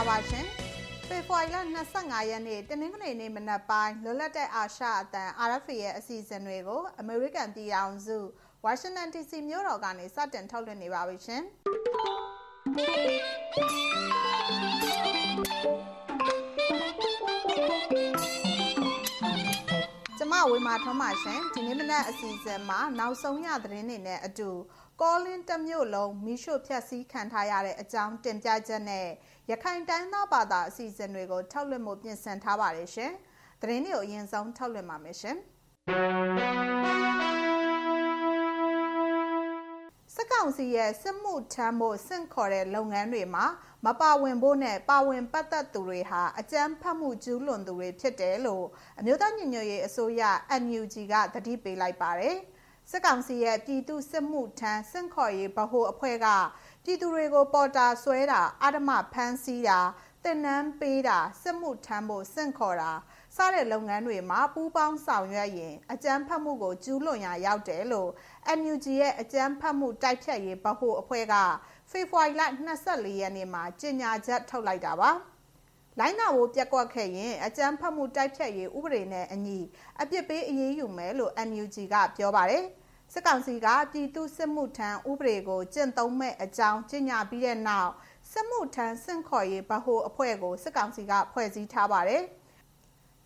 လာပါရှင်ဖေဖော်ဝါရီလ25ရက်နေ့တနင်္ဂနွေနေ့မနက်ပိုင်းလွတ်လပ်တဲ့အာရှအသံ RFA ရဲ့အစီအစဉ်တွေကိုအမေရိကန်ပြည်ထောင်စုဝါရှင်တန် DC မြို့တော်ကနေစတင်ထုတ်လွှင့်နေပါပြီရှင်ကျမဝေမာထွန်းပါရှင်ဒီနေ့မနက်အစီအစဉ်မှာနောက်ဆုံးရသတင်းတွေနဲ့အတူ ကောလင်းတမျိုးလုံးမိရှုဖြတ်စည်းခံထားရတဲ့အကြောင်းတင်ပြချက်နဲ့ရခိုင်တိုင်းသားဘာသာအစီအစဉ်တွေကိုထုတ်လွှင့်မှုပြင်ဆင်ထားပါတယ်ရှင်။သတင်းတွေကိုအရင်ဆုံးထုတ်လွှင့်ပါမယ်ရှင်။စက်ကောင်စီရဲ့စစ်မှုထမ်းဖို့စင့်ခေါ်တဲ့လုပ်ငန်းတွေမှာမပါဝင်ဖို့နဲ့ပါဝင်ပတ်သက်သူတွေဟာအကြမ်းဖက်မှုကျူးလွန်သူတွေဖြစ်တယ်လို့အမျိုးသားညီညွတ်ရေးအစိုးရ NUG ကသတိပေးလိုက်ပါတယ်။ စစ်ကောင်စီရဲ့ပြည်သူစစ်မှုထမ်းစင့်ခေါ်ရေးဗဟိုအဖွဲ့ကပြည်သူတွေကိုပေါ်တာဆွဲတာအာဓမဖမ်းဆီးတာတင်နန်းပေးတာစစ်မှုထမ်းဖို့စင့်ခေါ်တာစတဲ့လုပ်ငန်းတွေမှာပူးပေါင်းဆောင်ရွက်ရင်အကြမ်းဖက်မှုကိုကျူးလွန်ရာရောက်တယ်လို့ NUG ရဲ့အကြမ်းဖက်မှုတိုက်ဖြတ်ရေးဗဟိုအဖွဲ့ကဖေဖော်ဝါရီလ24ရက်နေ့မှာကြေညာချက်ထုတ်လိုက်တာပါ။လိုင်းနာဖို့ပြက်ကွက်ခဲ့ရင်အကြမ်းဖက်မှုတိုက်ဖြတ်ရေးဥပဒေနဲ့အညီအပြစ်ပေးအရေးယူမယ်လို့ NUG ကပြောပါတယ်။ စစ်ကောင်စီကပြည်သူစစ်မှုထမ်းဥပဒေကိုကျင့်သုံးမဲ့အကြောင်းကြေညာပြီးတဲ့နောက်စစ်မှုထမ်းစင့်ခေါ်ရေးဗဟိုအဖွဲ့ကိုစစ်ကောင်စီကဖွဲ့စည်းထားပါတယ်။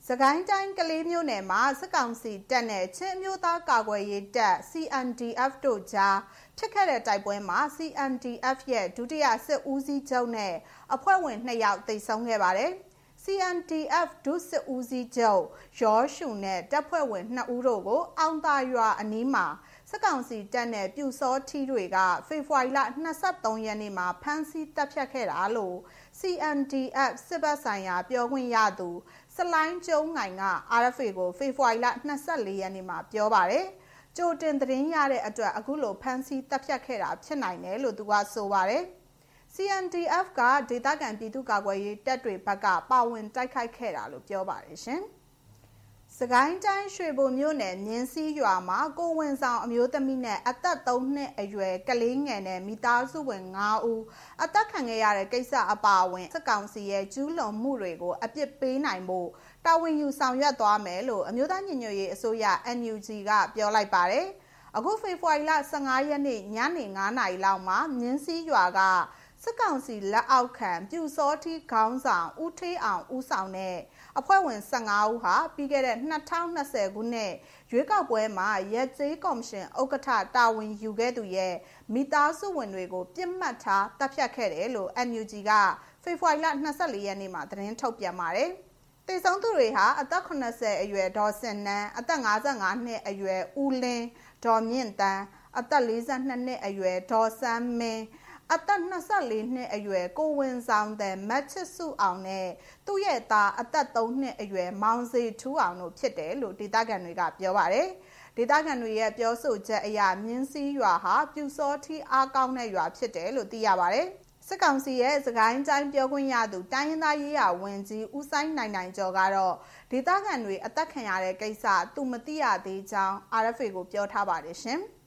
စကိုင်းတိုင်းကလေးမြို့နယ်မှာစစ်ကောင်စီတပ်နဲ့ချင်းမျိုးသားကာကွယ်ရေးတပ် CNDF တို့ကြားဖြစ်ခဲ့တဲ့တိုက်ပွဲမှာ CNDF ရဲ့ဒုတိယစစ်ဦးစီးချုပ်နဲ့အဖွဲ့ဝင်2ယောက်သေဆုံးခဲ့ပါတယ်။ CNDF ဒုစစ်ဦးစီးချုပ်ရောရှုနဲ့တပ်ဖွဲ့ဝင်2ဦးတို့ကိုအောင်သာရွာအနီးမှာ စက်ကောင်စီတပ်နဲ့ပြူစောထီတွေကဖေဖော်ဝါရီလ23ရက်နေ့မှာဖမ်းဆီးတပ်ဖြတ်ခဲ့တာလို့ CNDF စစ်ဘက်ဆိုင်ရာပြောခွင့်ရသူစလိုင်းကျုံငိုင်က RFA ကိုဖေဖော်ဝါရီလ24ရက်နေ့မှာပြောပါတယ်။ကြိုတင်သတင်းရတဲ့အတွက်အခုလိုဖမ်းဆီးတပ်ဖြတ်ခဲ့တာဖြစ်နိုင်တယ်လို့သူကဆိုပါတယ်။ CNDF ကဒေသခံပြည်သူ့ကာကွယ်ရေးတပ်တွေဘက်ကပါဝင်တိုက်ခိုက်ခဲ့တာလို့ပြောပါတယ်ရှင်။ စကိုင်းတိုင်းရွှေဘိုမြို့နယ်မြင်းစည်းရွာမှာကိုဝင်ဆောင်အမျိုးသမီးနဲ့အသက်3နှစ်အရွယ်ကလေးငယ်နဲ့မိသားစုဝင်9ဦးအသက်ခံခဲ့ရတဲ့ကိစ္စအပါအဝင်စက်ကောင်စီရဲ့ကျူးလွန်မှုတွေကိုအပြစ်ပေးနိုင်ဖို့တာဝန်ယူဆောင်ရွက်သွားမယ်လို့အမျိုးသားညီညွတ်ရေးအစိုးရ NUG ကပြောလိုက်ပါတယ်။အခုဖေဖော်ဝါရီလ15ရက်နေ့ညနေ9:00နာရီလောက်မှာမြင်းစည်းရွာက စစ်ကောင်စီလက်အောက်ခံပြူစောတိခေါင်းဆောင်ဦးထေးအောင်ဦးဆောင်တဲ့အဖွဲ့ဝင်15ဦးဟာပြီးခဲ့တဲ့2020ခုနှစ်ရွေးကောက်ပွဲမှာရက်ကျေးကော်မရှင်ဥက္ကဋ္ဌတာဝန်ယူခဲ့သူရဲ့မိသားစုဝင်တွေကိုပြစ်မှတ်ထားတပ်ဖြတ်ခဲ့တယ်လို့ NUG ကဖေဖော်ဝါရီလ24ရက်နေ့မှာသတင်းထုတ်ပြန်ပါတယ်။တေဆုံးသူတွေဟာအသက်80အရွယ်ဒေါ်စင်နန်းအသက်55နှစ်အရွယ်ဦးလင်းဒေါ်မြင့်တန်းအသက်42နှစ်အရွယ်ဒေါ်စန်းမင်း အသက်24နှစ်အရွယ်ကိုဝင်ဆောင်တဲ့မတ်ချစ်စုအောင်နဲ့သူ့ရဲ့သားအသက်3နှစ်အရွယ်မောင်စေထူးအောင်တို့ဖြစ်တယ်လို့ဒေသခံတွေကပြောပါတယ်။ဒေသခံတွေရဲ့ပြောဆိုချက်အရမြင်းစည်းရွာဟာပြူစောထီအားကောင်းတဲ့ရွာဖြစ်တယ်လို့သိရပါတယ်။စစ်ကောင်စီရဲ့စကိုင်းတိုင်းပြောခွင့်ရသူတိုင်းရင်းသားရေးရာဝန်ကြီးဦးဆိုင်နိုင်နိုင်ကျော်ကတော့ဒေသခံတွေအသက်ခံရတဲ့ကိစ္စသူမသိရသေးကြောင်း RFA ကိုပြောထားပါတယ်ရှင်။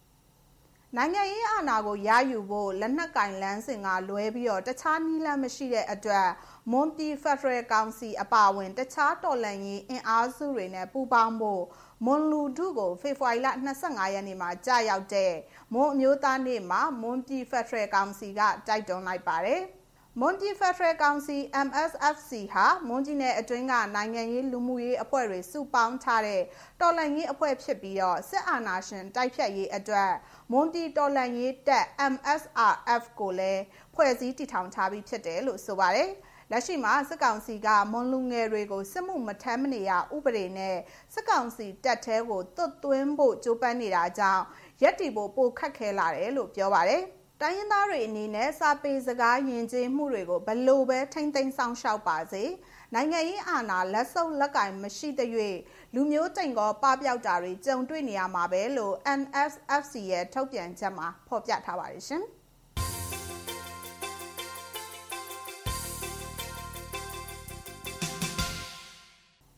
နိုင်ငံရေးအာဏာကိုရယူဖို့လက်နက်ကင်လန်းစင်ကလွဲပြီးတော့တခြားနည်းလမ်းမရှိတဲ့အတွက်မွန်ပြည်ဖက်ဒရယ်ကောင်စီအပါအဝင် တခြားတော်လှန်ရေးအင်အားစုတွေနဲ့ပူးပေါင်းဖို့မွန်လူထုကိုဖေဖော်ဝါရီလ25ရက်နေ့မှာကြာရောက်တဲ့မွန်အမျိုးသားနေ့မှာမွန်ပြည်ဖက်ဒရယ်ကောင်စီကတိုက်တွန်းလိုက်ပါတယ်။ မွန်ပြည်ဖက်ဒရယ်ကောင်စီ MSFC ဟာမွန်ပြည်နယ်အတွင်းကနိုင်ငံရေးလူမှုရေးအဖွဲ့တွေစုပေါင်းထားတဲ့တော်လှန်ရေးအဖွဲ့ဖြစ်ပြီးတော့စစ်အာဏာရှင်တိုက်ဖြတ်ရေးအတွက်မွန်ပြည်တော်လှန်ရေးတပ် MSRF ကိုလည်းဖွဲ့စည်းတည်ထောင်ထားပြီးဖြစ်တယ်လို့ဆိုပါတယ်။လက်ရှိမှာစစ်ကောင်စီကမွန်လူငယ်တွေကိုစစ်မှုမထမ်းမနေရဥပဒေနဲ့စစ်ကောင်စီတပ်ထဲကိုသွတ်သွင်းဖို့ကြိုးပမ်းနေတာကြောင့်ရက်တီဖို့ပိုခက်ခဲလာတယ်လို့ပြောပါတယ်။ တိုင်းရင်းသားတွေအနေနဲ့စာပေစကားယဉ်ကျေးမှုတွေကိုဘလို့ပဲထိမ့်သိမ်းဆောင်ရှောက်ပါစေနိုင်ငံရေးအာဏာလက်ဆုပ်လက်ကင်မရှိတဲ့၍လူမျိုးတိမ်ကောပပျောက်တာတွေကြုံတွေ့နေရမှာပဲလို့ NSFC ရဲ့ထုတ်ပြန်ချက်မှာဖော်ပြထားပါတယ်ရှင်။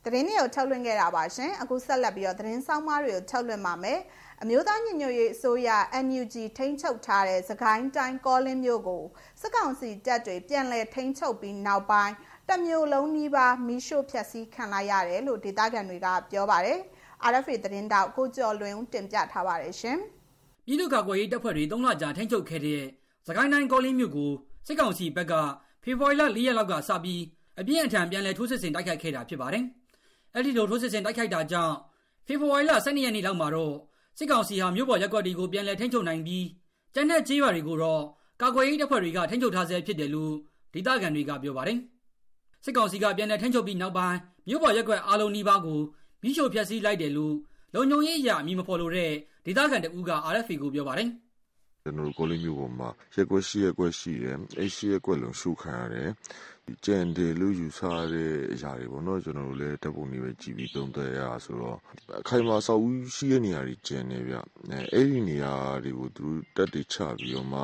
တသတင်းတွေကိုထုတ်လွှင့်ခဲ့တာပါရှင်အခုဆက်လက်ပြီးတော့သတင်းဆောင်မတွေကိုထုတ်လွှင့်ပါမယ် အမျိုးသားညီညွတ်ရေးအစိုးရ NUG ထိန်းချုပ်ထားတဲ့သခိုင်းတိုင်းကောလင်းမြို့ကိုစစ်ကောင်စီတပ်တွေပြန်လည်ထိန်းချုပ်ပြီးနောက်ပိုင်းတမျိုးလုံးနီးပါးမီးရှို့ဖျက်ဆီးခံလိုက်ရတယ်လို့ဒေသခံတွေကပြောပါတယ်။ RFA သတင်းတောက်ကိုကျော်လွင်ဦးတင်ပြထားပါတယ်ရှင်။ပြည်သူ့ကာကွယ်ရေးတပ်ဖွဲ့တွေ၃လကြာထိန်းချုပ်ခဲ့တဲ့သခိုင်းတိုင်းကောလင်းမြို့ကိုစစ်ကောင်စီဘက်ကဖေဖော်ဝါရီလ၄ရက်လောက်ကစပြီးအပြင်းအထန်ပြန်လည်ထိုးစစ်ဆင်တိုက်ခိုက်ခဲ့တာဖြစ်ပါတယ်။အဲ့ဒီလိုထိုးစစ်ဆင်တိုက်ခိုက်တာကြောင့်ဖေဖော်ဝါရီလ12ရက်နေ့လောက်မှာတော့ စစ်ကောင်စီဟာမြို့ပေါ်ရက်ကွက်တွေကိုပြန်လည်ထိန်းချုပ်နိုင်ပြီးကျန်းတဲ့ကြေးရွာတွေကိုတော့ကာကွယ်ရေးတပ်ဖွဲ့တွေကထိန်းချုပ်ထားဆဲဖြစ်တယ်လို့ဒေသခံတွေကပြောပါတယ်။စစ်ကောင်စီကပြန်လည်ထိန်းချုပ်ပြီးနောက်ပိုင်းမြို့ပေါ်ရက်ကွက်အားလုံးနီးပါးကိုမိရှို့ဖျက်ဆီးလိုက်တယ်လို့လုံခြုံရေးအရာအမည်မဖော်လိုတဲ့ဒေသခံတဦးက RFA ကိုပြောပါတယ်။ ကျွန်တော်တို့ကိုလေးမျိုးပေါ်မှာရက်ကွက်ရှိရက်ကွက်ရှိတယ်။အဲ့ရှိရက်ကွက်လုံးရှုခံရတယ်ကြံတယ်လို့ယူဆရတဲ့အရာတွေပေါ့နော်ကျွန်တော်တို့လည်းတပ်ပုံတွေပဲကြည့်ပြီးသုံးသပ်ရဆိုတော့အခိုင်အမာဆောက်ဦးရှိတဲ့နေရာတွေကျန်နေဗျအဲအဲ့ဒီနေရာတွေကိုသူတို့တက်တွေချပြီးတော့မှ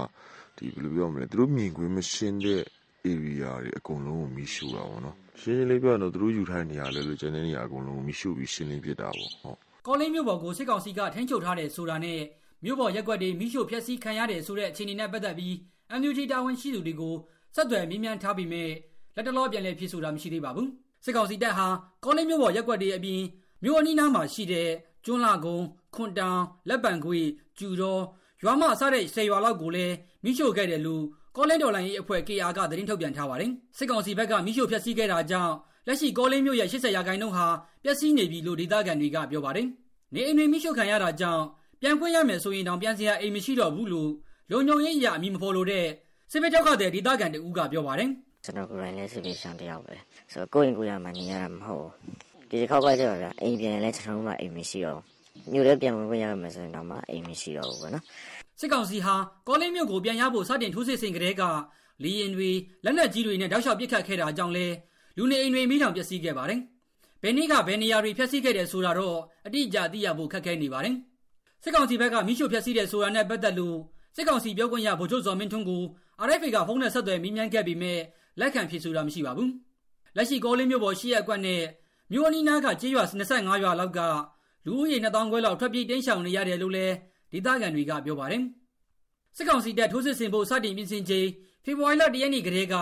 ဒီဘယ်လိုပြောမလဲသူတို့မြင်ကွင်းမရှင်းတဲ့ area တွေအကုန်လုံးကိုမီးရှို့တာပေါ့နော်ရှင်းရှင်းလေးပြောရတော့သူတို့ယူထားတဲ့နေရာလဲလို့ကျန်တဲ့နေရာအကုန်လုံးကိုမီးရှို့ပြီးရှင်းလင်းပြစ်တာပေါ့ဟုတ်ကောလင်းမြို့ပေါ်ကိုစစ်ကောင်စီကထိန်းချုပ်ထားတယ်ဆိုတာနဲ့ မြို့ပေါ်ရက်ွက်တွေမိရှို့ဖျက်ဆီးခံရတယ်ဆိုတဲ့အခြေအနေနဲ့ပတ်သက်ပြီး MUG တာဝန်ရှိသူတွေကိုဆက်သွယ်မြင်းမြန်ထားပြီးမြဲလက်တလောပြန်လည်ဖြစ်ဆိုတာမရှိသေးပါဘူးစစ်ကောင်စီတပ်ဟာကောလင်းမြို့ပေါ်ရက်ွက်တွေအပြင်မြို့အနီးနားမှာရှိတဲ့ကျွန်းလာကုန်းခွန်တောင်လက်ပံခွေကျူတော်ရွာမဆတဲ့ဆယ်ရွာလောက်ကိုလည်းမိရှို့ခဲ့တယ်လို့ကောလင်းတော်လိုင်းရေးအဖွဲ့ KR ကသတင်းထုတ်ပြန်ထားပါတယ်စစ်ကောင်စီဘက်ကမိရှို့ဖျက်ဆီးခဲ့တာကြောင့်လက်ရှိကောလင်းမြို့ရဲ့80ရာခိုင်နှုန်းဟာပျက်စီးနေပြီလို့ဒေသခံတွေကပြောပါတယ်နေအိမ်တွေမိရှို့ခံရတာကြောင့် ပြန်ခွင့်ရမယ်ဆိုရင်တောင်ပြန်စရာအိမ်မရှိတော့ဘူးလို့လုံခြုံရေးအရာအမည်မဖော်လိုတဲ့စစ်ဘေးကြောက်ကတဲ့ဒေသခံတဦးကပြောပါတယ်ကျွန်တော်ကိုယ်တိုင်လည်းစစ်ပေးရှောင်တယောက်ပဲဆိုတော့ကိုယ့်ရင်ကိုယ်ရမှနေရတာမဟုတ်ဘူးဒီတစ်ခေါက်ကကျတော့ဗျအိမ်ပြန်လည်းကျွန်တော်တို့မှအိမ်မရှိတော့မြို့လည်းပြန်ဝင်ခွင့်ရမယ်ဆိုရင်တော့မှအိမ်မရှိတော့ဘူးပေါ့နော်စစ်ကောင်စီဟာကောလင်းမြို့ကိုပြန်ရဖို့စတင်ထိုးစစ်ဆင်ကြတဲ့ကလီရင်တွေလက်နက်ကြီးတွေနဲ့တောက်လျှောက်ပစ်ခတ်ခဲ့တာကြောင့်လဲလူနေအိမ်တွေမိထောင်ပျက်စီးခဲ့ပါတယ်ဘယ်နည်းကဘယ်နေရာတွေဖျက်ဆီးခဲ့တယ်ဆိုတာတော့အတိအကျသိရဖို့ခက်ခဲနေပါတယ် စစ်ကောင်စီဘက်ကမိရှုဖျက်ဆီးတဲ့ဆိုတာနဲ့ပတ်သက်လို့စစ်ကောင်စီပြောခွင့်ရဗိုလ်ချုပ်ဇော်မင်းထွန်းကို RFA ကဖုန်းနဲ့ဆက်သွယ်မေးမြန်းခဲ့ပြီးမြဲလက်ခံဖြေဆိုတာမရှိပါဘူး။လက်ရှိကောလင်းမြို့ပေါ်ရှိရအကွက်နဲ့မြို့အနီးနားကကျေးရွာ25ရွာလောက်ကလူဦးရေ2000ခွဲလောက်ထွက်ပြေးတိမ်းရှောင်နေရတယ်လို့လည်းဒေသခံတွေကပြောပါတယ်။စစ်ကောင်စီတပ်ထိုးစစ်ဆင်ဖို့စတင်ပြင်ဆင်ချိန်ဖေဖော်ဝါရီလ1ရက်နေ့ကတည်းက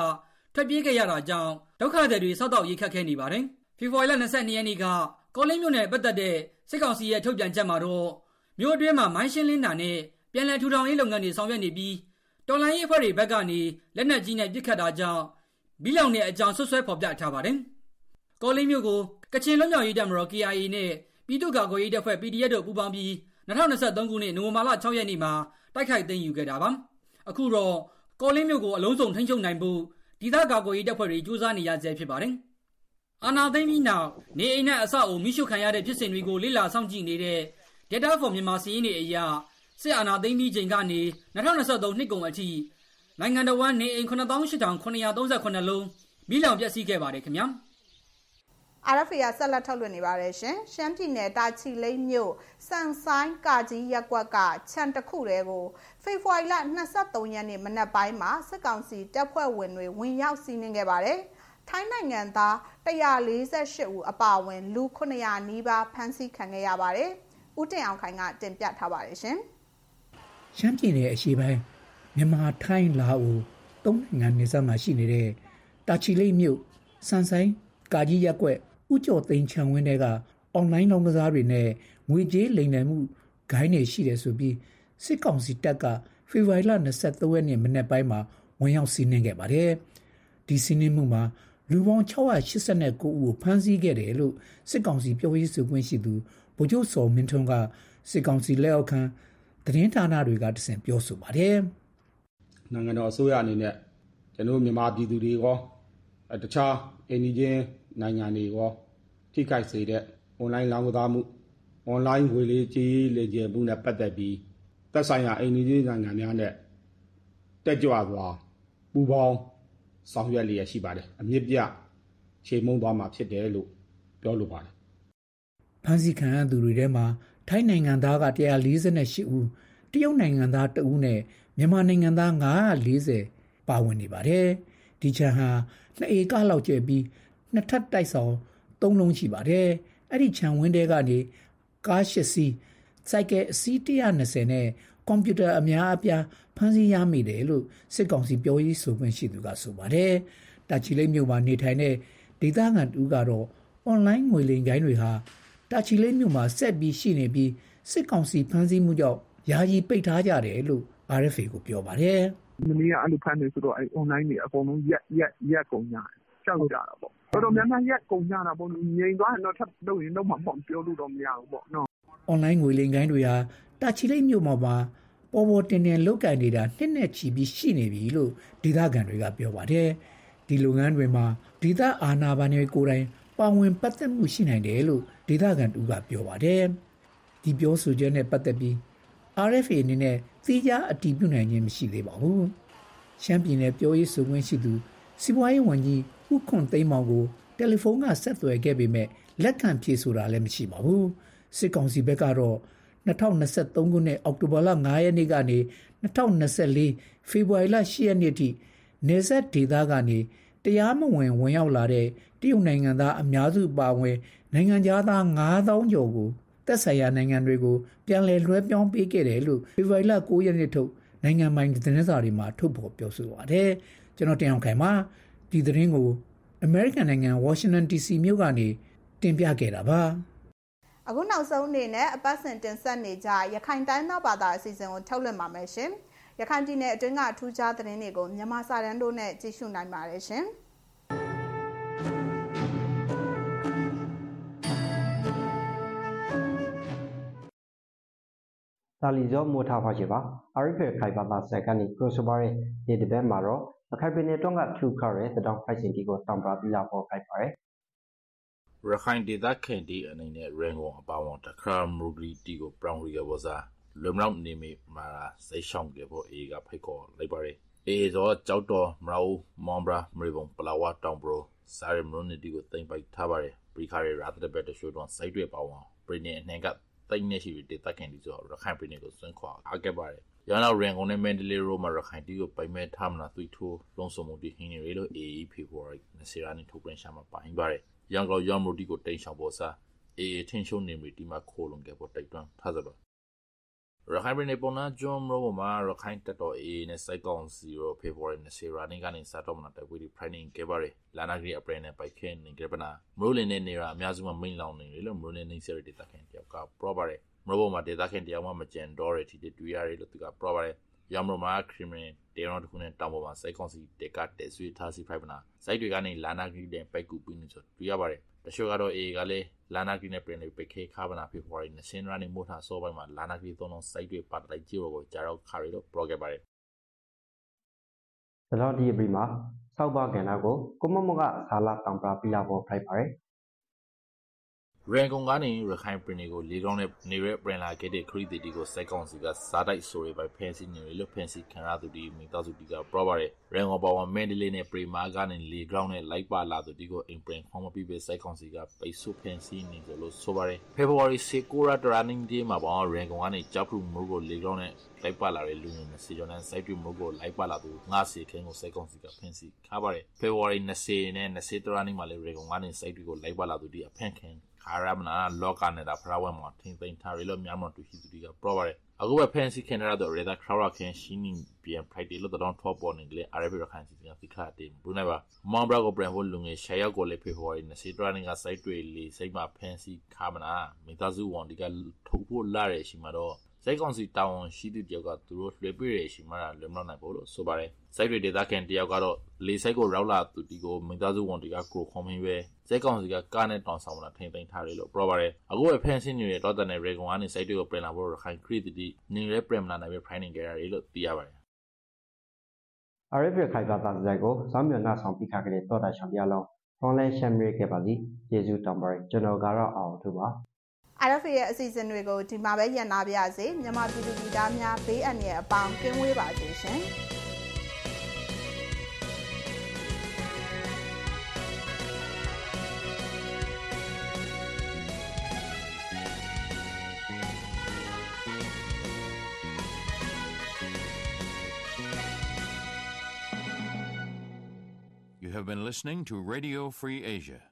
ထွက်ပြေးခဲ့ရတာကြောင့်ဒုက္ခသည်တွေစောက်တော့ရိတ်ခတ်ခဲ့နေပါတယ်။ဖေဖော်ဝါရီလ22ရက်နေ့ကကောလင်းမြို့နယ်ပတ်သက်တဲ့စစ်ကောင်စီရဲ့ထုတ်ပြန်ချက်မှာတော့ မြို့အတွင်းမှာ မိုင်းရှင်းလင်းတာနဲ့ ပြန်လည်ထူထောင်ရေးလုပ်ငန်းတွေ ဆောင်ရွက်နေပြီး တော်လိုင်းရေးအဖွဲ့တွေဘက်ကနေ လက်နက်ကြီးနဲ့ ပစ်ခတ်တာကြောင့်ဘီလောင်တဲ့အကြောင်းဆွဆွဲဖော်ပြထားပါတယ်။ကောလင်းမြို့ကို ကချင်လွတ်မြောက်ရေးတပ်မတော် KIA နဲ့ ပြည်သူ့ကာကွယ်ရေးတပ်ဖွဲ့ PDF တို့ ပူးပေါင်းပြီး2023ခုနှစ် နိုဝင်ဘာလ6ရက်နေ့မှာ တိုက်ခိုက်သိမ်းယူခဲ့တာပါ။အခုတော့ ကောလင်းမြို့ကို အလုံးစုံထိန်းချုပ်နိုင်ဖို့ ဒေသကာကွယ်ရေးတပ်ဖွဲ့တွေစူးစမ်းနေရဆဲဖြစ်ပါတယ်။အာနာသိမ်းပြီးနောက် နေအိမ်နဲ့ အဆောက်အုံမိရှုခံရတဲ့ဖြစ်စဉ်တွေကို လေ့လာစောင့်ကြည့်နေတဲ့ Data for မြန်မာစီးရင်တွေအရစစ်အာဏာသိမ်းပြီးချိန်ကနေ2023နှစ်ကုန်အထိနိုင်ငံတော်ဝန်နေအိမ်98,938လုံးမိလောင်ပျက်စီးခဲ့ပါတယ်ခင်ဗျာအာရဖီယာဆက်လက်ထုတ်လွှင့်နေပါတယ်ရှင်။ရှမ်းပြည်နယ်တာချီလိမ့်မြို့စံဆိုင်ကာကြီးရက်ကွက်ကခြံတစ်ခုတည်းကိုဖေဖော်ဝါရီလ23ရက်နေ့မနက်ပိုင်းမှာစစ်ကောင်စီတပ်ဖွဲ့ဝင်တွေဝင်ရောက်စီးနင်းခဲ့ပါတယ်။ထိုင်းနိုင်ငံသား148ဦးအပါအဝင်လူ900နီးပါးဖမ်းဆီးခံခဲ့ရပါတယ်။ ဦးတင်အောင်ခိုင်ကတင်ပြထားပါတယ်ရှင်။ရှမ်းပြည်နယ်အရှေ့ပိုင်းမြန်မာထိုင်းလာအိုသုံးနိုင်ငံနေဆက်မှာရှိနေတဲ့တာချီလိတ်မြို့စန်ဆိုင်ကာကြီးရက်ွက်ဥကြော်သိန်းချံဝင်းတွေကအွန်လိုင်းလောင်းကစားတွေနဲ့ငွေကြေးလိမ်လည်မှုဂိုင်းတွေရှိတယ်ဆိုပြီးစစ်ကောင်စီတပ်ကဖေဖော်ဝါရီလ23ရက်နေ့မနေ့ပိုင်းမှာဝင်ရောက်စီးနင်းခဲ့ပါတယ်။ဒီစီးနင်းမှုမှာလူပေါင်း689ဦးကိုဖမ်းဆီးခဲ့တယ်လို့စစ်ကောင်စီပြောရေးဆိုခွင့်ရှိသူ ဗိုလ်ချုပ်စော်မင်းထွန်းကစစ်ကောင်စီလက်အောက်ခံသတင်းဌာနတွေကတဆင့်ပြောဆိုပါတယ်။နိုင်ငံတော်အစိုးရအနေနဲ့ကျွန်တော်မြန်မာပြည်သူတွေရောတခြားအိန္ဒိယနိုင်ငံတွေရောထိခိုက်စေတဲ့ online လောင်းကစားမှု online ငွေလေးကြီးလေကျမှုနဲ့ပတ်သက်ပြီးသက်ဆိုင်ရာအိန္ဒိယနိုင်ငံများနဲ့တက်ကြွစွာပူးပေါင်းဆောင်ရွက်လျက်ရှိပါတယ်အမြင့်ပြချိန်မုံသွားမှာဖြစ်တယ်လို့ပြောလိုပါတယ် ဖန်စီခံရသူတွေထဲမှာထိုင်းနိုင်ငံသားက148ဦးတရုတ်နိုင်ငံသား2ဦးနဲ့မြန်မာနိုင်ငံသား940ပါဝင်နေပါတယ်ဒီချန်ဟာနှစ်ဧကလောက်ကျယ်ပြီးနှစ်ထပ်တိုက်ဆောင်3လုံးရှိပါတယ်အဲ့ဒီခြံဝင်းတဲကနေကား၈စီးစိုက်ကယ်အစီး120နဲ့ကွန်ပျူတာအများအပြားဖမ်းဆီးရမိတယ်လို့စစ်ကောင်စီပြောရေးဆိုခွင့်ရှိသူကဆိုပါတယ်တာချီလိတ်မြို့မှာနေထိုင်တဲ့ဒေသခံတူကတော့အွန်လိုင်းငွေလိမ်ကိုင်းတွေဟာ တာချီလိတ်မြို့မှာဆက်ပြီးရှိနေပြီးစစ်ကောင်စီဖမ်းဆီးမှုကြောင့်ယာယီပိတ်ထားကြတယ်လို့ RFA ကိုပြောပါတယ်။မနေ့ကအဲ့လိုဖမ်းနေဆိုတော့အဲ့ online တွေအကုန်လုံးရက်ရက်ရက်ကုန်ကြတယ်။ကြောက်ကြတာပေါ့။တော်တော်များများရက်ကုန်ကြတာပေါ့။ငြိမ်သွားရင်တော့ထပ်လုပ်ရင်လုပ်မှာပေါ့ပြောလို့တော့မရဘူးပေါ့နော်။ online ငွေလိမ်ကိုင်းတွေဟာတာချီလိတ်မြို့မှာပေါ်ပေါ်တင်တင်လုတ်ကန်နေတာနှစ်နဲ့ချီပြီးရှိနေပြီလို့ဒေသခံတွေကပြောပါတယ်။ဒီလုပ်ငန်းတွေမှာဒေသအာဏာပိုင်တွေကိုယ်တိုင်ပါဝင်ပတ်သက်မှုရှိနိုင်တယ်လို့ ဒေသခံတူကပြောပါတယ်။ဒီပြောဆိုချက်နဲ့ပတ်သက်ပြီး RFA အနေနဲ့သိကြအတည်ပြုနိုင်ခြင်းမရှိသေးပါဘူး။ရှမ်းပြည်နယ်ပြောရေးဆိုခွင့်ရှိသူစီးပွားရေးဝန်ကြီးဦးခွန်သိန်းမောင်ကိုတယ်လီဖုန်းကဆက်သွယ်ခဲ့ပေမဲ့လက်ခံဖြေဆိုတာလည်းမရှိပါဘူး။စစ်ကောင်စီဘက်ကတော့2023ခုနှစ်အောက်တိုဘာလ9ရက်နေ့ကနေ2024ဖေဖော်ဝါရီလ10ရက်နေ့ထိနေဆက်ဒေသကနေတရားမဝင်ဝင်ရောက်လာတဲ့တရုတ်နိုင်ငံသားအများစုပါဝင် နိုင်ငံသား9000ကျော်ကိုသက်ဆိုင်ရာနိုင်ငံတွေကိုပြန်လည်လွှဲပြောင်းပေးခဲ့တယ်လို့ဖေဖော်ဝါရီလ9ရက်နေ့ထုတ်နိုင်ငံပိုင်သတင်းစာတွေမှာထုတ်ဖော်ပြောဆိုပါတယ်ကျွန်တော်တင်အောင်ခိုင်ပါဒီသတင်းကို American နိုင်ငံ Washington DC မြို့ကနေတင်ပြခဲ့တာပါအခုနောက်ဆုံးအနေနဲ့အပတ်စဉ်တင်ဆက်နေကြရခိုင်တိုင်းသားဘာသာအစီအစဉ်ကိုထုတ်လွှင့်ပါမယ်ရှင်ရခိုင်ပြည်နယ်အတွင်းကထူးခြားသတင်းတွေကိုမြန်မာစာတန်းတို့နဲ့ကြည့်ရှုနိုင်ပါတယ်ရှင်။ ဒါလီဇောမိုထားပါချေပါအရိဖေခိုင်ပါပါဆက်ကနေကရိုဆိုဘာရဲ့ဒီတပတ်မှာတော့အခိုင်ပင်နေတော့ကထူခရဲတတောင်ဖိုက်စင်တီကိုတောင်ပါပြလာပေါ်ခိုက်ပါတယ်ရခိုင်ဒေသခံဒီအနေနဲ့ရန်ကုန်အပါဝန်တခါမူဂရီတီကိုပရောင်ရီကဘောစားလွမ်လောက်နေမိမာစိတ်ရှောင်းကေဖို့အေကဖိတ်ခေါ်လိုက်ပါတယ်အေဇောကြောက်တော်မရောမွန်ဘရာမရီဘုံပလာဝတောင်ဘရိုစာရမရွန်နီတီကိုတင်ပိုက်ထားပါတယ်ပရိခါရရာတဘက်တရှိုးတော့စိုက်တွေပါဝန်ပရိနေအနှံက တိတ်နေရှိဒေသခံဒီဆိုရခိုင်ပရိနေကိုစွန့်ခွာအားခဲ့ပါတယ်ရန်နောက်ရန်ကုန်နဲ့မန်ဒလေးရိုမှာရခိုင်တီကိုပိုင်မဲ့ထားမလားသွေးထိုးလုံးစုံမှုဒီဟင်းနေရလို့ AE ဖေဖော်ဝါရီ20ရက်နေ့ထုတ်ပြန်ရှာမှာပိုင်းပါတယ်ရန်ကုန်ရောင်မိုတီကိုတိန်ရှောင်ပေါ်စားအေးထင်းရှုံနေမီဒီမှာခိုးလုံခဲ့ပေါ်တိုက်တွန်းထားစပါရခိုင်ပြည်နယ်ပေါ်နာဂျွန်ရောမှာရခိုင်တပ်တော်အေးနဲ့စိုက်ကောင်စီရောဖေဖော်ဝါရီ20ရက်နေ့ကနေစတော့မနာတိုက်ပွဲဒီ training ခဲ့ပါတယ်လာနာဂရီအပရန်နဲ့ပိုက်ခဲနေကြပနာမရိုးလင်းနဲ့နေရာအများစုမှာမိန်လောင်နေတယ်လို့မရိုးလင်းနေစရတဲ့တခင်တယော က်ကပြောပါတယ်မရိုးပေါ်မှာဒေသခင်တယောက်မှမကြံတော့ရတီတွေ့ရတယ်လို့သူကပြောပါတယ်ရမမာခရီမင်တေရောတခုနဲ့တောင်ပေါ်မှာစိုက်ကောင်စီတက်ကတက်ဆွေးထားစီဖိုက်ပနာစိုက်တွေကနေလာနာဂရီတဲ့ပိုက်ကူပြီးနေဆိုတွေ့ရပါတယ်တချို့ကတော့အေကလည်းလာနာဂရီနဲ့ပြင်လေးပိတ်ခဲခါပနာဖေဖော်ဝါရီ20ရက်နေ့မို့ထားစောပိုင်းမှာလာနာဂရီသုံးလုံးစိုက်တွေပတ်လိုက်ကြည့်တော့ကိုကြားတော့ခါရီလို့ပြောခဲ့ပါတယ်ဘလော်ဒီအပရီမှာစောက်ပါကန်နာကိုကိုမမကဆာလာတောင်ပရာပီလာပေါ်ဖိုက်ပါတယ် ရန်ကုန်ကနေရခိုင်ပြည်နယ်ကိုလေကောင်းနဲ့နေရဲပရင်လာခဲ့တဲ့ခရီးသည်တီကိုစိုက်ကောင်စီကစားတိုက်ဆိုရပိုင်ဖန်စီနေရလို့ဖန်စီခံရသူဒီမိသားစုတီကပြောပါတယ်ရန်ကုန်ပေါ်မှာမန်ဒလေးနဲ့ပရီမာကနေလေကောင်းနဲ့လိုက်ပါလာသူဒီကိုအိမ်ပရင်ခေါမပြီးပဲစိုက်ကောင်စီကပိတ်ဆို့ဖန်စီနေကြလို့ဆိုပါတယ်ဖေဖော်ဝါရီ16ရက်တရာနင်းဒီမှာပေါ့ရန်ကုန်ကနေကြောက်ဖူမိုးကိုလေကောင်းနဲ့လိုက်ပါလာတဲ့လူငယ်20ကျော်နဲ့စိုက်တူမိုးကိုလိုက်ပါလာသူငါးစီခင်းကိုစိုက်ကောင်စီကဖန်စီခါပါတယ်ဖေဖော်ဝါရီ20နဲ့20တရာနင်းမှာလေရန်ကုန်ကနေစိုက်တူကိုလိုက်ပါလာသူဒီအဖန်ခင်း ခါရမနာလောကနေတာဖရဝဲမှာထင်းသိမ်းထားရလို့များမတူရှိသူတွေကပြောပါတယ်အခုပဲဖန်စီခင်ရတော့ရေဒါခရခင်ရှင်းနေပြန်ဖိုက်တယ်လို့တော့ထောပေါ်နေတယ်အာရဗီရခိုင်စီကဖိခါတယ်ဘူးနေပါမောင်ဘရာကိုပြန်ဖို့လူငယ်ရှာရောက်ကိုလေဖေဖော်ဝါရီ20တရနေ့ကစိုက်တွေလေစိတ်မှာဖန်စီခါမနာမိသားစုဝန်ဒီကထုတ်ဖို့လာရရှိမှာတော့ စိုက်ကောင်စီတာဝန်ရှိသူတယောက်ကသူတို့လွှဲပြရရှိမှတာလွယ်မလောက်နိုင်ဘူးလို့ဆိုပါတယ်စိုက်တွေဒေသခံတယောက်ကတော့လေစိုက်ကိုရောက်လာသူဒီကိုမိသားစုဝန်တွေကကိုခွန်မင်းပဲစိုက်ကောင်စီကကားနဲ့တောင်ဆောင်လာထိန်သိမ်းထားတယ်လို့ပြောပါတယ်အခုပဲဖန်ဆင်းနေတဲ့တော့တန်တဲ့ရေကွန်ကနေစိုက်တွေကိုပြင်လာဖို့ရခိုင်ခရီးတီနေရဲပြင်လာနိုင်ပဲ training ကြရတယ်လို့သိရပါတယ်အရိပြခိုင်ပါတာဇက်ကိုစောင်းမြနာဆောင်ပြခခဲ့တဲ့တော့တာချန်ပြလုံး online ရှမ်းမြေခဲ့ပါလိယေစုတောင်ပါကျွန်တော်ကတော့အောင်ထူပါ RFA ရဲ့အစီအစဉ်တွေကိုဒီမှာပဲညံ့နာပါရစေမြန်မာပြည်သူပြည်သားများဘေးအန္တရာယ်အပေါင်းကင်းဝေးပါစေရှင်။ You have been listening to Radio Free Asia.